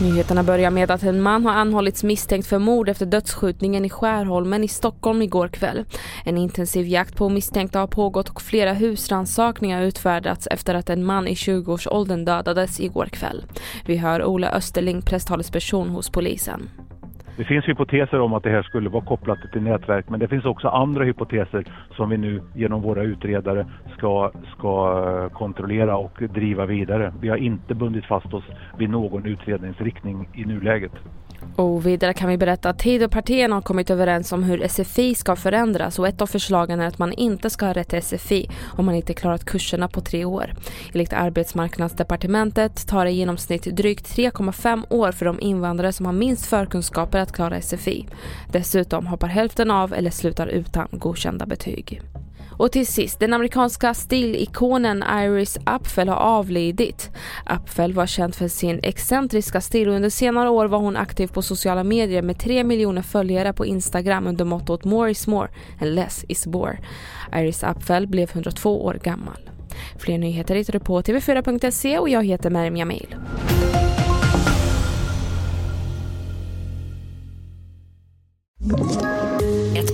Nyheterna börjar med att en man har anhållits misstänkt för mord efter dödsskjutningen i Skärholmen i Stockholm igår kväll. En intensiv jakt på misstänkta har pågått och flera husrannsakningar utfärdats efter att en man i 20-årsåldern dödades igår kväll. Vi hör Ola Österling, presstalesperson hos polisen. Det finns hypoteser om att det här skulle vara kopplat till nätverk men det finns också andra hypoteser som vi nu genom våra utredare ska, ska kontrollera och driva vidare. Vi har inte bundit fast oss vid någon utredningsriktning i nuläget. Och vidare kan vi berätta att Tidöpartierna har kommit överens om hur SFI ska förändras och ett av förslagen är att man inte ska ha rätt till SFI om man inte klarat kurserna på tre år. Enligt Arbetsmarknadsdepartementet tar det i genomsnitt drygt 3,5 år för de invandrare som har minst förkunskaper att klara SFI. Dessutom hoppar hälften av eller slutar utan godkända betyg. Och till sist, den amerikanska stilikonen Iris Apfel har avlidit. Apfel var känd för sin excentriska stil och under senare år var hon aktiv på sociala medier med 3 miljoner följare på Instagram under mottot “More is more and less is more”. Iris Apfel blev 102 år gammal. Fler nyheter hittar du på tv4.se och jag heter Merim Jamil.